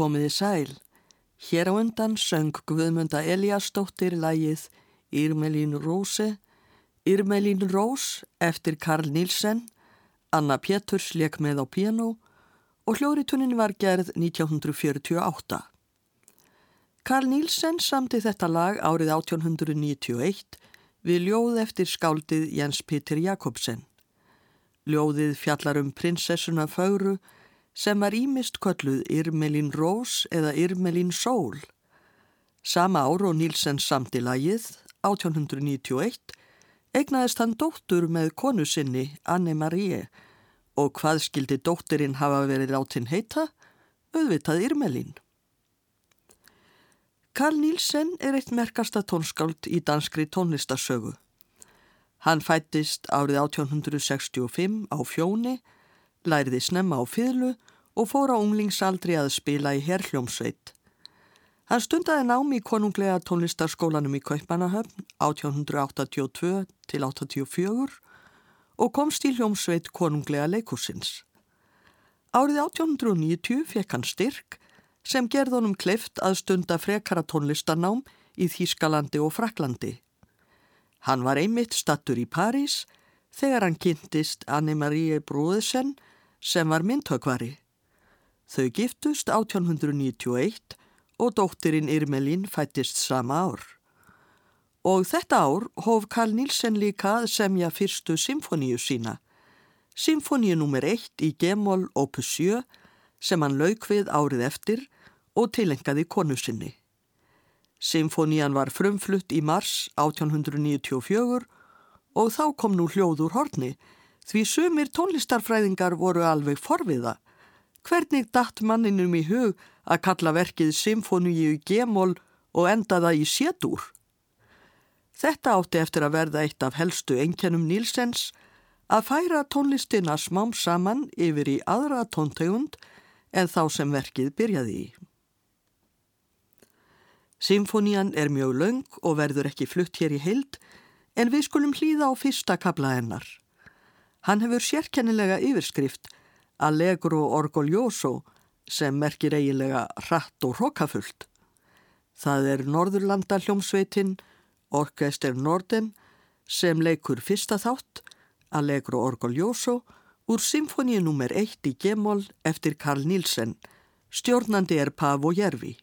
Komiði sæl. Hér á undan söng Guðmunda Eliasdóttir lægið Irmelín Róse, Irmelín Rós eftir Karl Nílsen, Anna Péturs leik með á piano og hljóritunnin var gerð 1948. Karl Nílsen samti þetta lag árið 1891 við ljóð eftir skáldið Jens Peter Jakobsen. Ljóðið fjallar um prinsessuna Fögru sem var ímist kölluð Irmelín Rós eða Irmelín Sól. Sama ár og Nílsen samti lagið, 1891, eignaðist hann dóttur með konu sinni, Anne Marie, og hvað skildi dóttirinn hafa verið látin heita? Auðvitað Irmelín. Karl Nílsen er eitt merkasta tónskáld í danskri tónlistasögu. Hann fættist árið 1865 á fjóni, læriði snemma á fyrlu og fór á unglingsaldri að spila í herrhljómsveit. Hann stundaði námi í konunglega tónlistarskólanum í Kaupanahöfn 1882 til 84 og komst í hljómsveit konunglega leikursins. Árið 1890 fekk hann styrk sem gerðunum kleift að stunda frekara tónlistarnám í Þýskalandi og Fraklandi. Hann var einmitt stattur í París þegar hann kynntist Anne-Marie Bróðesen sem var myndhökvari. Þau giftust 1891 og dóttirinn Irmelín fættist sama ár. Og þetta ár hóf Karl Nílsen líka að semja fyrstu symfoníu sína. Symfoníu nr. 1 í Gemol opus 7 sem hann lauk við árið eftir og tilengaði konu sinni. Symfonían var frumflutt í mars 1894 og þá kom nú hljóð úr horni því sumir tónlistarfræðingar voru alveg forviða. Hvernig datt manninum í hug að kalla verkið symfoníu gemól og enda það í sétúr? Þetta átti eftir að verða eitt af helstu einkennum Nílsens að færa tónlistina smám saman yfir í aðra tóntegund en þá sem verkið byrjaði í. Symfonían er mjög laung og verður ekki flutt hér í heild en við skulum hlýða á fyrsta kabla hennar. Hann hefur sérkennilega yfirskrift Allegro Orgoglioso sem merkir eiginlega hratt og hrókafullt. Það er Norðurlanda hljómsveitin Orkester Norden sem leikur fyrsta þátt Allegro Orgoglioso úr symfoníu nr. 1 í Gemol eftir Karl Nílsen. Stjórnandi er Pavo Järvi.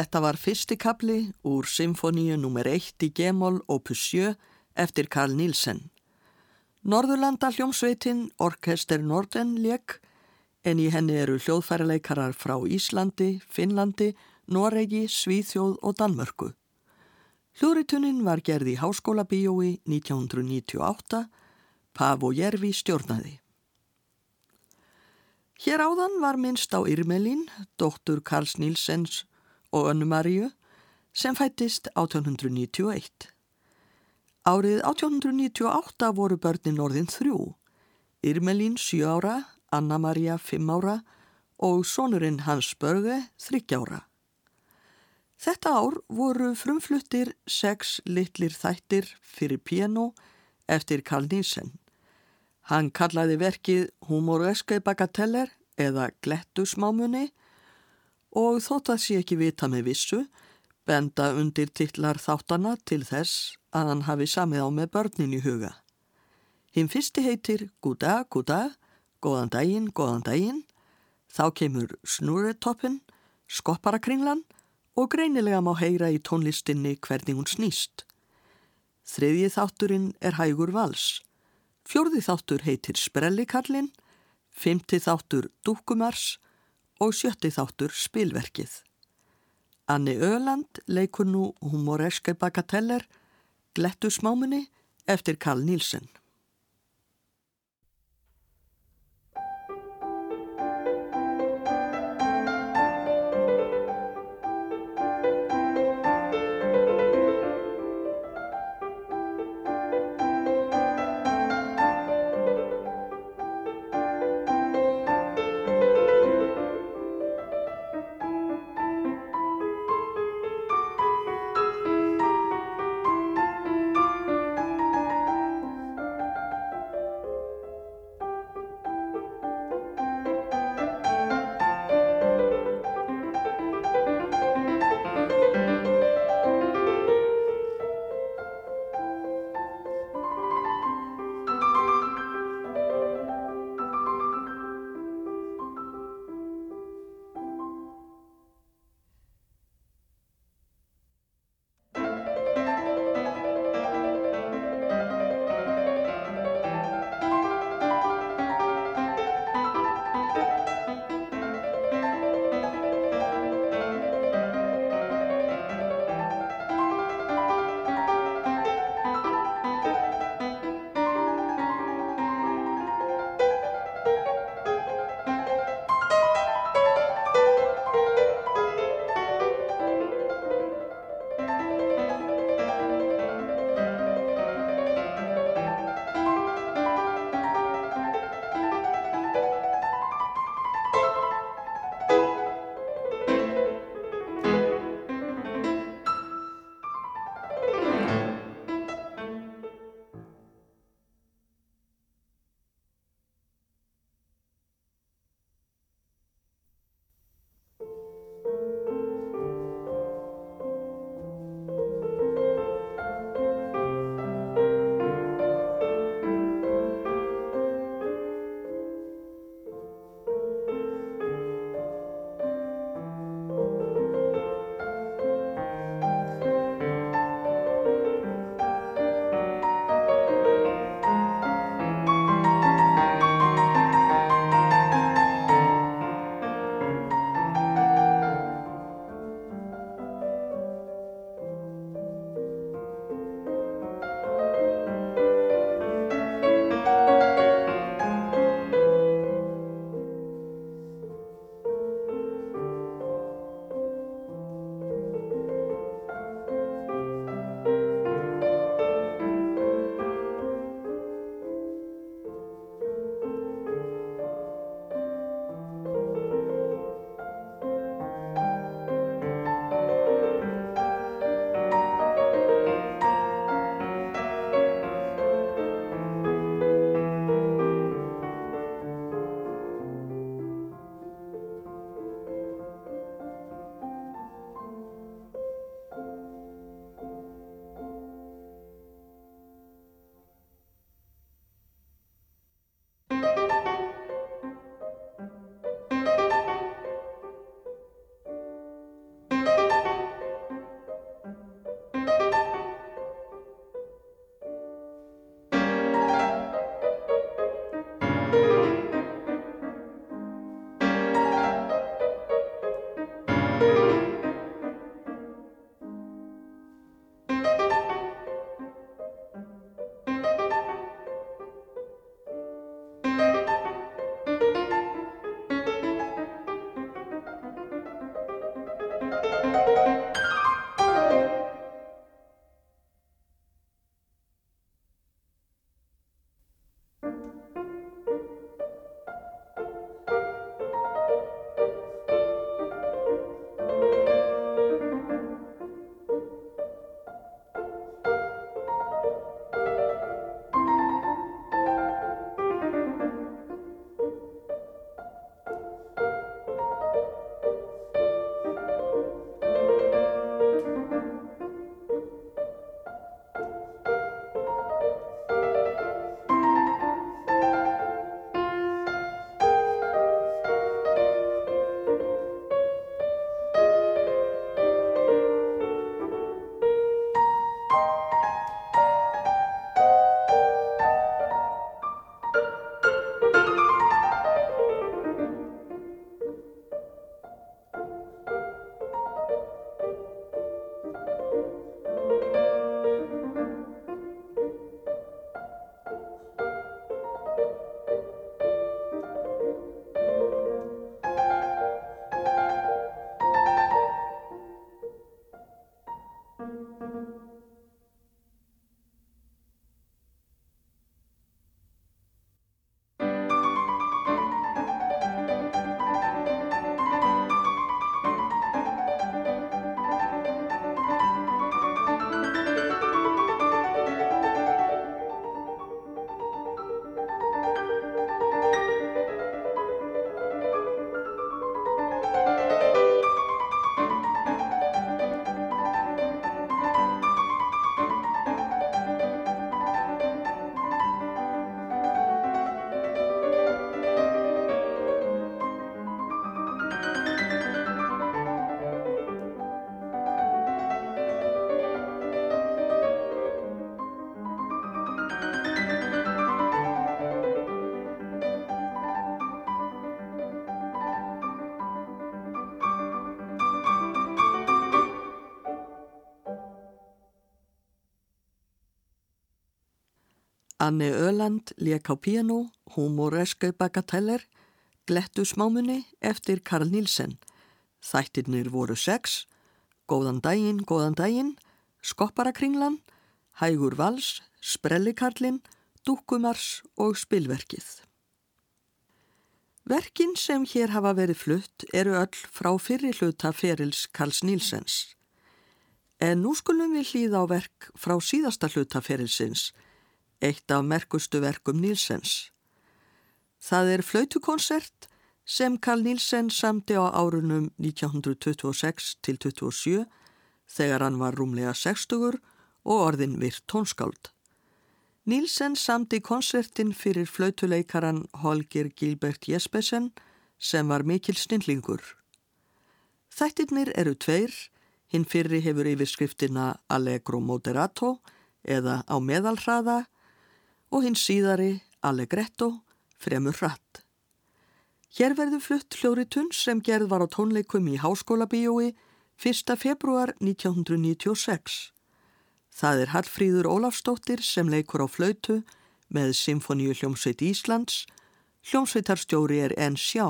Þetta var fyrsti kapli úr symfoníu nr. 1 í Gemol opus 7 eftir Karl Nílsen. Norðurlanda hljómsveitin Orkester Norden leik en í henni eru hljóðfæraleikarar frá Íslandi, Finnlandi, Noregi, Svíþjóð og Danmörku. Hljóðritunin var gerð í Háskóla Bíói 1998, Pavo Jervi stjórnaði. Hér áðan var minnst á Irmelín, dóttur Karls Nílsens og Önnu Maríu sem fættist 1891. Árið 1898 voru börnin orðin þrjú. Irmelín 7 ára, Anna Maria 5 ára og sonurinn Hans Börge 30 ára. Þetta ár voru frumfluttir sex litlir þættir fyrir piano eftir Karl Nielsen. Hann kallaði verkið Humoreske bagateller eða Glettusmámunni og þótt að sé ekki vita með vissu, benda undir titlar þáttana til þess að hann hafi samið á með börnin í huga. Hinn fyrsti heitir Gúda, Gúda, Góðan daginn, Góðan daginn, þá kemur Snúretoppin, Skopparakringlan og greinilega má heyra í tónlistinni hvernig hún snýst. Þriðji þátturinn er Hægur Vals, fjörði þáttur heitir Sprellikarlin, fymti þáttur Dúkumars og sjötti þáttur spilverkið. Anni Öland leikur nú humoreske bagateller Glettu smámunni eftir Karl Nílsen. Anne Öland lék á piano, humoreske bagateller, glettu smámunni eftir Karl Nílsen. Þættirnir voru sex, góðan daginn, góðan daginn, skopparakringlan, hægur vals, sprellikarlin, dúkumars og spilverkið. Verkin sem hér hafa verið flutt eru öll frá fyrri hluta ferils Karls Nílsens. En nú skulum við hlýða á verk frá síðasta hluta ferilsins, eitt af merkustu verkum Nílsens. Það er flautukonsert sem Karl Nílsen samti á árunum 1926 til 27 þegar hann var rúmlega 60 og orðin virt tónskáld. Nílsen samti konsertin fyrir flautuleikaran Holger Gilbert Jespesen sem var mikil snillingur. Þættirnir eru tveir, hinn fyrri hefur yfirskriftina Allegro Moderato eða á meðalhraða og hinn síðari Allegretto fremur hratt. Hér verður flutt hljóritun sem gerð var á tónleikum í Háskóla bíói 1. februar 1996. Það er Hallfríður Ólafstóttir sem leikur á flautu með Symfoníu hljómsveit Íslands. Hljómsveitarstjóri er enn sjá.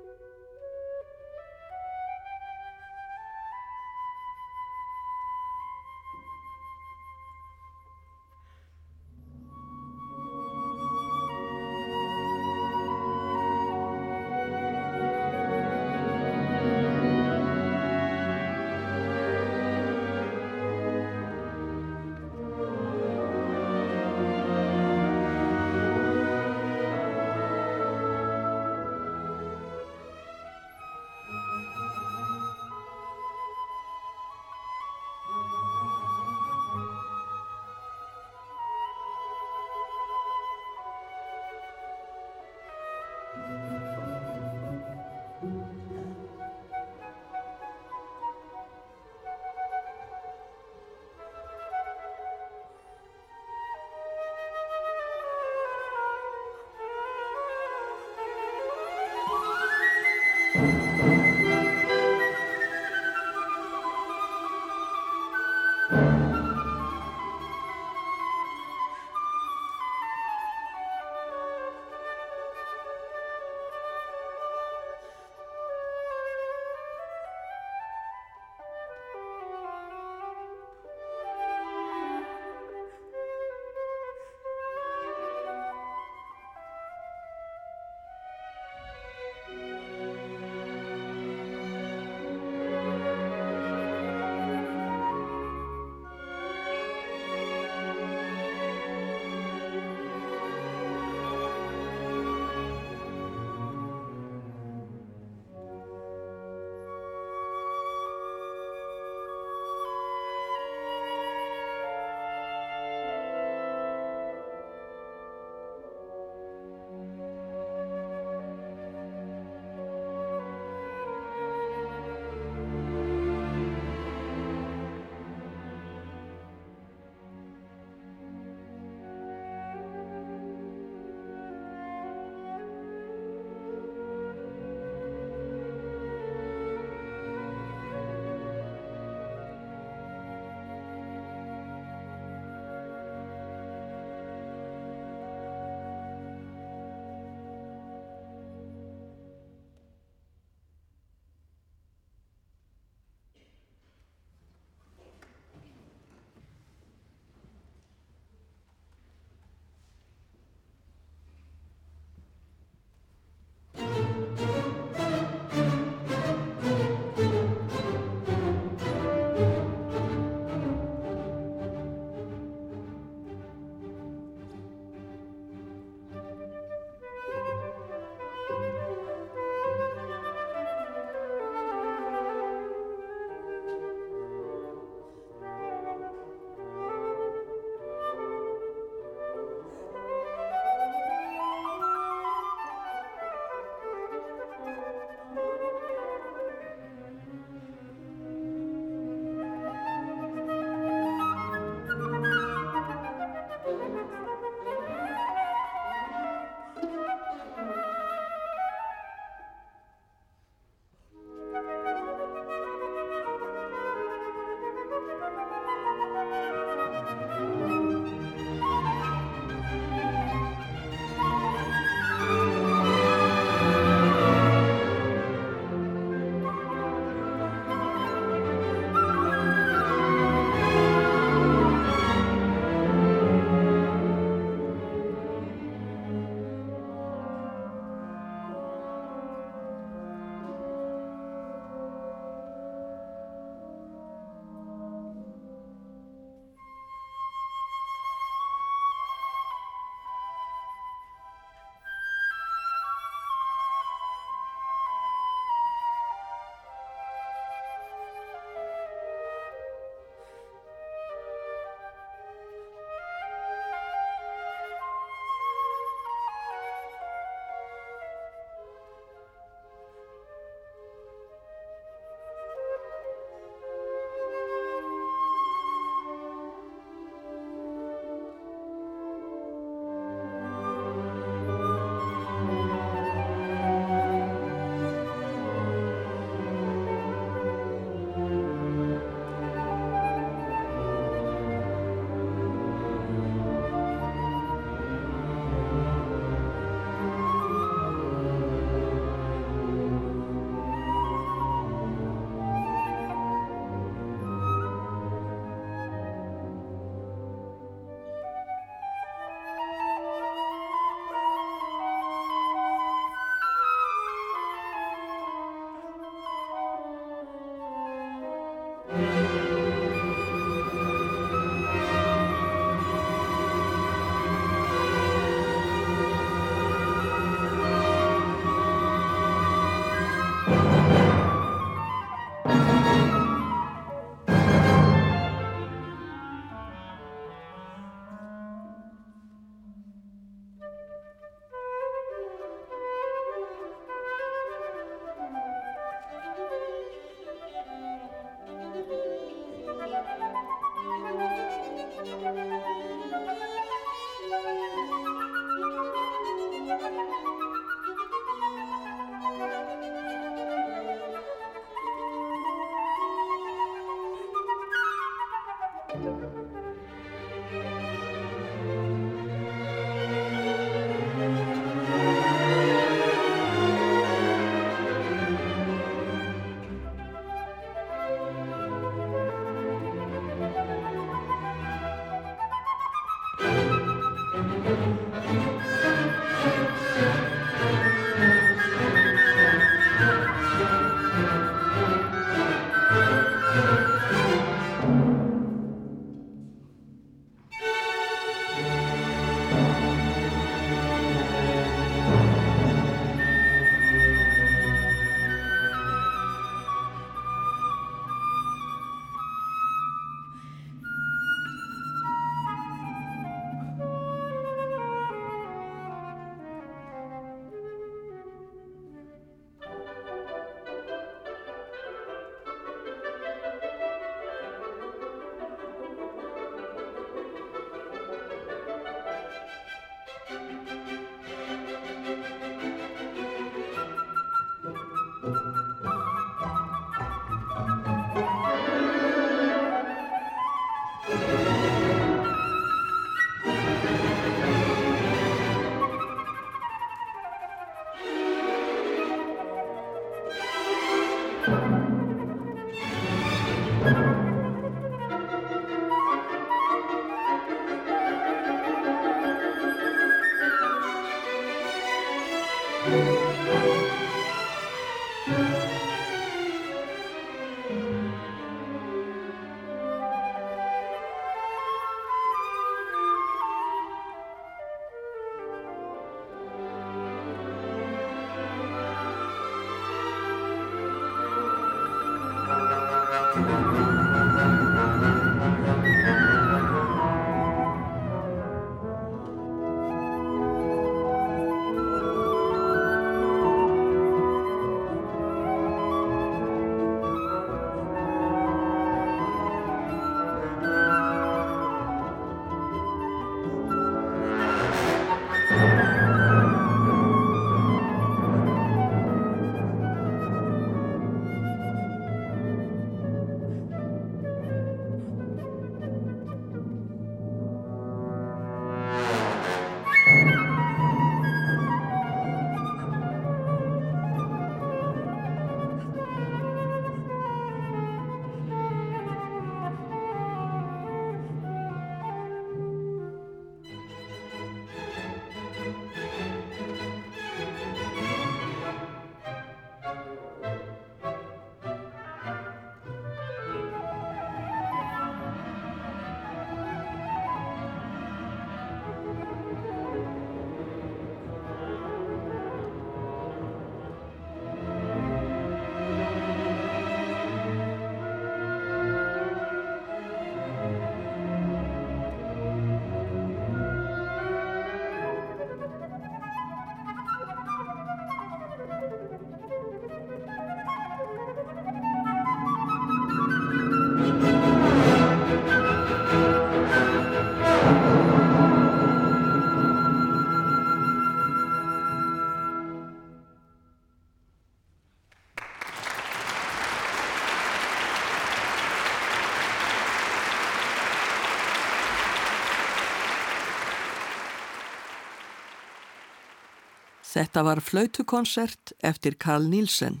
Þetta var flautukonsert eftir Karl Nílsen.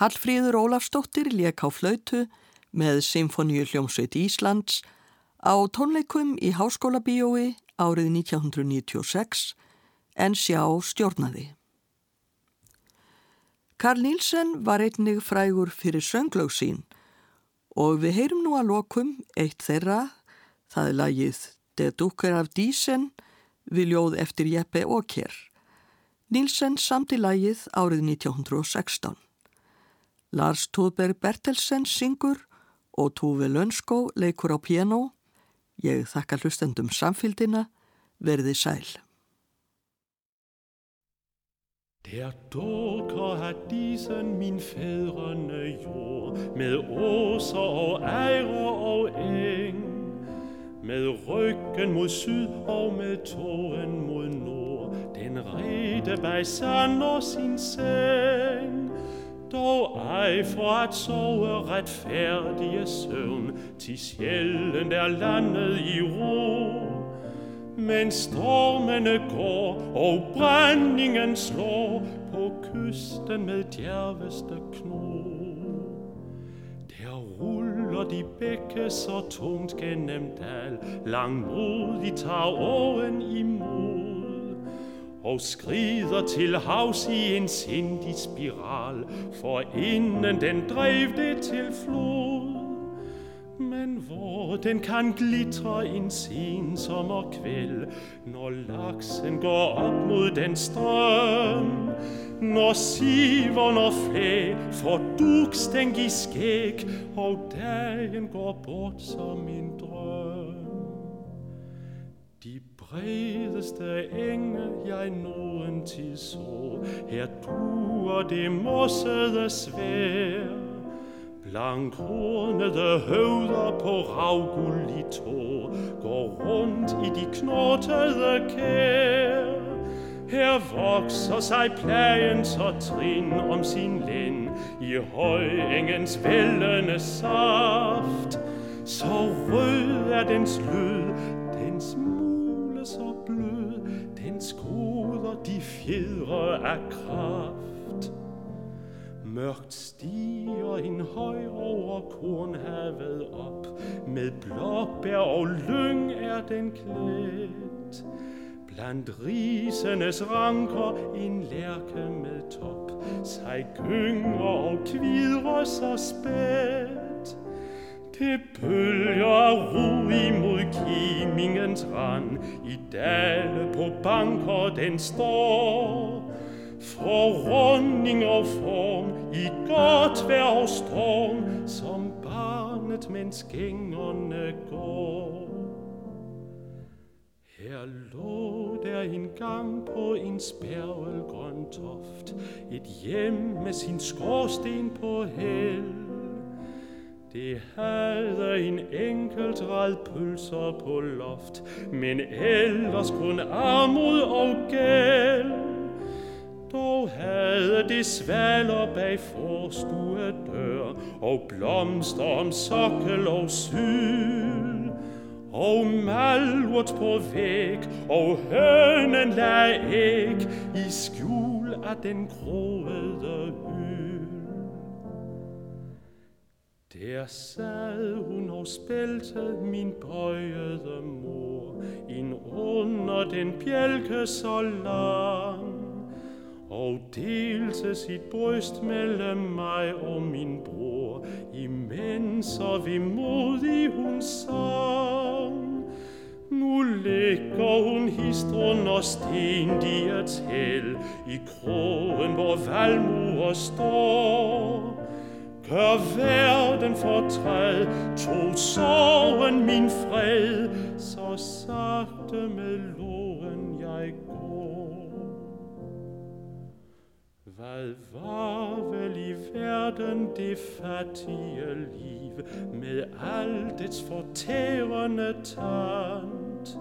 Hallfríður Ólafsdóttir lék á flautu með Symfoníu hljómsveit Íslands á tónleikum í Háskóla Bíói árið 1996 en sjá stjórnaði. Karl Nílsen var einnig frægur fyrir sönglög sín og við heyrum nú að lokum eitt þeirra, það er lagið Det dukker af dísen við ljóð eftir Jeppe Åker. Nílsen samt í lægið árið 1916. Lars Tóðberg Bertelsen syngur og Tófi Lönskó leikur á piano. Ég þakka hlustendum samfildina, verði sæl. Der dukker har disen min fædrende jord, med åser og ejre og eng, med ryggen mod syd og med tåen mod nord en rede bag og sin seng, dog ej for at sove retfærdige søvn, til sjældent er landet i ro. Men stormene går, og brændingen slår på kysten med djerveste kno. Der ruller de bække så tungt gennem dal, langmodigt tager åen imod og skrider til havs i en sindig spiral, for inden den drev det til flod. Men hvor den kan glitre en sen sommerkvæld, når laksen går op mod den strøm, når siveren og flæ får dukstænk i skæg, og dagen går bort som en drøm. De bredeste enge jeg nogen til så, her duer det mossede svær. Blankhornede høvder på ravgullig tå, går rundt i de knortede kær. Her vokser sig plagen så trin om sin lænd, i højengens vældende saft. Så rød er dens lyd, fjedre af kraft. Mørkt stiger en høj over kornhavet op, med blåbær og lyng er den klædt. Blandt risenes ranker en lærke med top Sig gynger og kvidrer sig spæt Det bølger ro imod kimingens rand I dale på banker den står. Forrunding og form i godt vejr og storm Som barnet mens gængerne går. Her lå der en gang på en spærvelgrøn toft Et hjem med sin skorsten på held det havde en enkelt rad pølser på loft Men ellers kun armod og gæld. Dog havde det svaler bag forstue dør Og blomster om sokkel og syl. Og malurt på væg, og hønen lag æg i skjul af den groede Der sad hun og spælte min bøjede mor, ind under den bjælke så lang, og delte sit bryst mellem mig og min bror, imens så vi modig hun sang. Nu ligger hun hist under sten de er til, i krogen hvor valmuer står. Hør verden fortræd, tog sorgen min fred, så sagte med loven jeg går. Hvad var vel i verden det fattige liv med alt dets fortærende tant?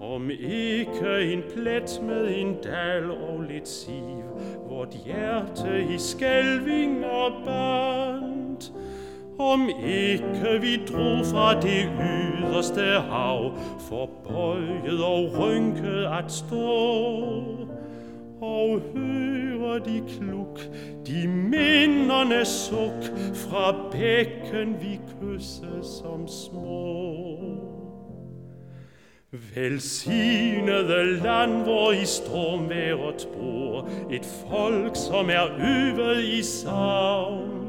Om ikke en plet med en dal og lidt siv, vort hjerte i skælving og band. Om ikke vi drog fra det yderste hav, forbøjet og rynket at stå, og hører de kluk, de minderne suk fra bækken vi kysse som små. Velsignede land, hvor i stormværet bor et folk, som er øvet i savn.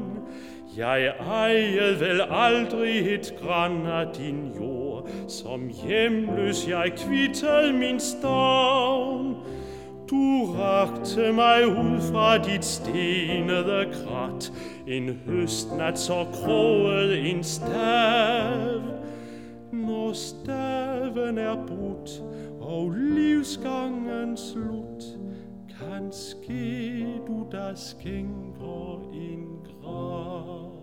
Jeg ejede vel aldrig et græn af din jord, som hjemløs jeg kvittede min stavn. Du rakte mig ud fra dit stenede krat, en høstnat så kroget en stav. Når staven er brudt og livsgangen slut, kan ske du der skænker en Love.